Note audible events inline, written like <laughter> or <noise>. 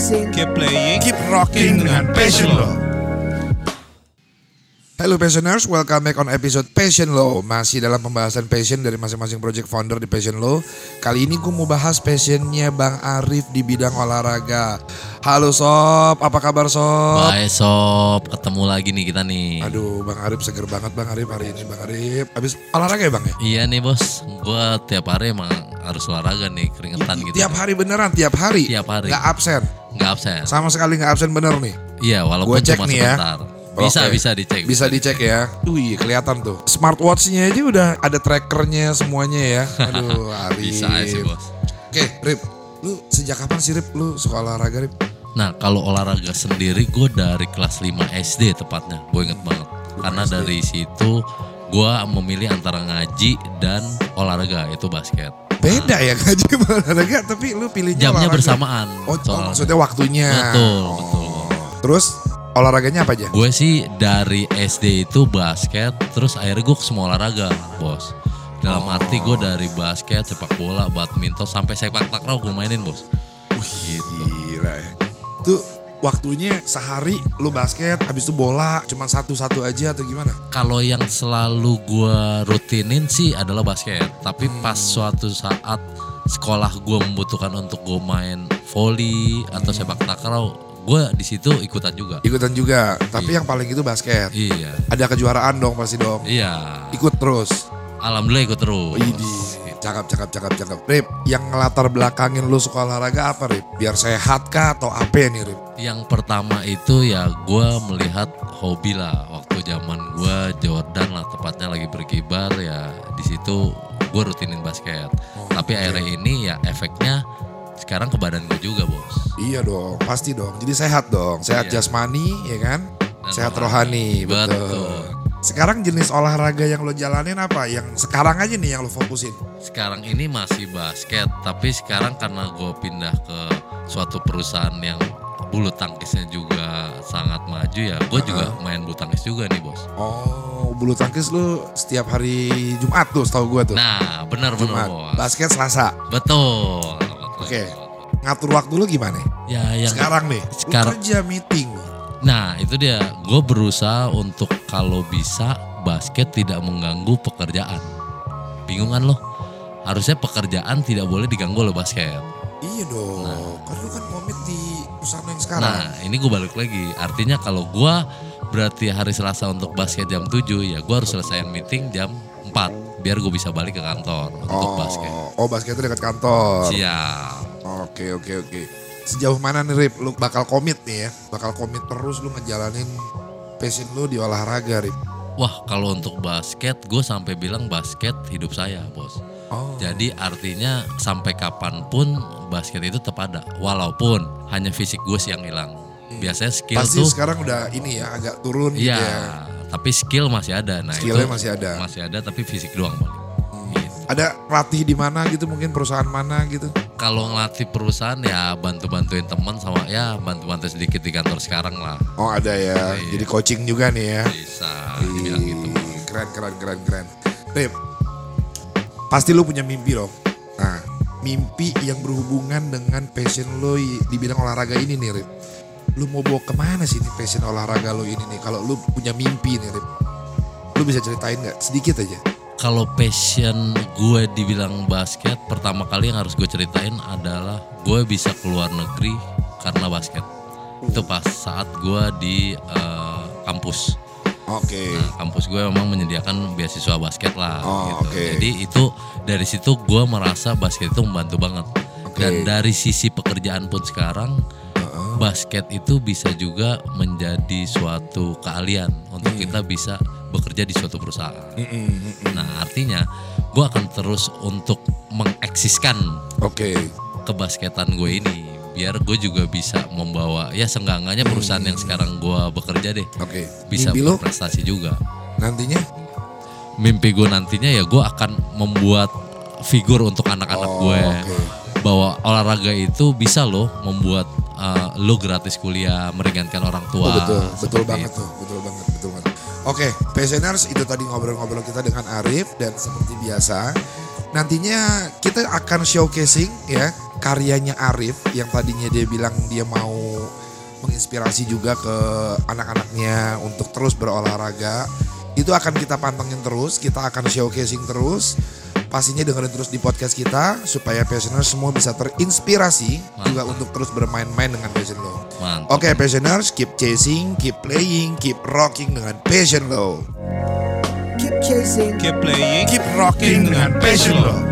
showcasing. Keep playing, Keep rocking dengan passion lo. Hello Passioners, welcome back on episode Passion Lo Masih dalam pembahasan passion dari masing-masing project founder di Passion Lo Kali ini gue mau bahas passionnya Bang Arif di bidang olahraga Halo Sob, apa kabar Sob? Baik sob, ketemu lagi nih kita nih. Aduh Bang Arif seger banget Bang Arif hari ini Bang Arif Habis olahraga ya Bang ya? Iya nih bos, gua tiap hari emang harus olahraga nih, keringetan gitu. Tiap hari beneran, tiap hari? Tiap hari. Gak absen? Nggak absen. Sama sekali gak absen bener nih? Iya, walaupun Gua cek cuma nih ya. sebentar. Bisa, Oke. bisa dicek. Bisa dicek ya. Wih, kelihatan tuh. Smartwatch-nya aja udah ada trackernya semuanya ya. <laughs> Aduh, Arif. Bisa aja sih bos. Oke, Rip. Lu sejak kapan sih Rip lu suka olahraga Rip? Nah kalau olahraga sendiri gue dari kelas 5 SD tepatnya, gue inget banget. Karena SD. dari situ gue memilih antara ngaji dan olahraga, itu basket. Beda ya ngaji sama olahraga tapi lu pilihnya Jamnya olahraga. bersamaan. Oh, oh, maksudnya waktunya. Betul, Oh. betul. Terus olahraganya apa aja? Gue sih dari SD itu basket, terus akhirnya gue ke semua olahraga, bos. Dalam Oh. arti gue dari basket, sepak bola, badminton, sampai sepak takraw gue mainin, bos. Gitu. Gila ya. Tuh waktunya sehari lu basket, habis itu bola, cuma satu-satu aja atau gimana? Kalau yang selalu gue rutinin sih adalah basket. Tapi Hmm. pas suatu saat sekolah gue membutuhkan untuk gue main volley atau sepak takraw, gue di situ ikutan juga. Ikutan juga, tapi Iya. yang paling itu basket. Iya, Ada kejuaraan dong pasti dong. iya. Ikut terus. Alhamdulillah ikut terus. Widih, cakep, cakep, cakep, cakep. Rip, yang ngelatar belakangin lu suka olahraga apa Rip? Biar sehat kah atau apa nih Rip? Yang pertama itu ya gue melihat hobi lah waktu zaman gue Jordan lah tepatnya lagi berkibar ya di situ gue rutinin basket. Oh, Tapi oke. akhirnya ini ya efeknya sekarang ke badan gue juga bos. Iya dong, pasti dong. Jadi sehat dong, sehat Iya. jasmani ya kan? Dan sehat rohani, betul. Betul. Sekarang jenis olahraga yang lo jalanin apa? Yang sekarang aja nih yang lo fokusin. Sekarang ini masih basket tapi sekarang karena gue pindah ke suatu perusahaan yang bulu tangkisnya juga sangat maju ya gue juga main bulu tangkis juga nih bos. Oh, bulu tangkis lu setiap hari Jumat tuh, setahu gua tuh. Nah benar benar bos. Basket Selasa. Betul. Oke. betul. Ngatur waktu lu gimana? Ya yang sekarang nih, sekarang- lu kerja meeting. Nah itu dia, gue berusaha untuk kalau bisa basket tidak mengganggu pekerjaan. Bingung kan lo? Harusnya pekerjaan tidak boleh diganggu oleh basket. Iya dong, kan lu kan komit di perusahaan yang sekarang. Nah ini gue balik lagi, artinya kalau gue berarti hari Selasa untuk basket jam 7 ya gue harus selesaiin meeting jam 4 biar gue bisa balik ke kantor untuk oh, basket. oh basketnya dekat kantor. Siap. Oke oke oke. Sejauh mana nih Rip, lu bakal komit nih ya? Bakal komit terus lu ngejalanin passion lu di olahraga Rip. Wah kalau untuk basket gue sampai bilang basket hidup saya bos. Oh. Jadi artinya sampai kapan pun basket itu tetap ada. Walaupun hanya fisik gue sih yang hilang. Biasanya skill Pasti tuh sekarang udah ini ya agak turun gitu iya, ya. tapi skill masih ada. Nah Skillnya itu masih ada. Masih ada tapi fisik doang paling. Gitu. Ada pelatih di mana gitu mungkin perusahaan mana gitu. Kalau ngelatih perusahaan ya bantu-bantuin teman sama ya bantu-bantu sedikit di kantor sekarang lah. Oh ada ya. Iya. Jadi coaching juga nih ya. Bisa dibilang gitu. Keren keren keren keren. Rip. Pasti lu punya mimpi dong. Nah, mimpi yang berhubungan dengan passion lo di bidang olahraga ini nih, Rip. Lu mau bawa ke mana sih nih passion olahraga lo ini nih? Kalau lu punya mimpi nih, Rip. Lu bisa ceritain nggak? Sedikit aja. Kalau passion gue dibilang basket, pertama kali yang harus gue ceritain adalah gue bisa keluar negeri karena basket. Itu pas saat gue di eh, kampus. Oke. Nah, kampus gue memang menyediakan beasiswa basket lah. Oh, gitu. oke. Jadi itu dari situ gue merasa basket itu membantu banget. Oke. Dan dari sisi pekerjaan pun sekarang Heeh. basket itu bisa juga menjadi suatu keahlian untuk Hmm. kita bisa bekerja di suatu perusahaan. Mm-mm, mm-mm. Nah artinya gue akan terus untuk mengeksiskan Oke. kebasketan gue ini biar gue juga bisa membawa ya seenggak-enggaknya perusahaan yang sekarang gue bekerja deh Oke. bisa Mimpi berprestasi juga. nantinya? Mimpi gue nantinya ya gue akan membuat figur untuk anak-anak Oh, gue oke. bahwa olahraga itu bisa loh membuat uh, lo gratis kuliah meringankan orang tua. Oh, betul, betul banget itu. tuh, betul banget, betul banget. Oke, passioners itu tadi ngobrol-ngobrol kita dengan Arif dan seperti biasa nantinya kita akan showcasing ya karyanya Arif yang tadinya dia bilang dia mau menginspirasi juga ke anak-anaknya untuk terus berolahraga itu akan kita pantengin terus kita akan showcasing terus pastinya dengerin terus di podcast kita supaya passioners semua bisa terinspirasi juga untuk terus bermain-main dengan passion lo Mantap. Oke passioners keep chasing keep playing keep rocking dengan passion lo Keep chasing. Keep playing. keep rocking dengan passion lo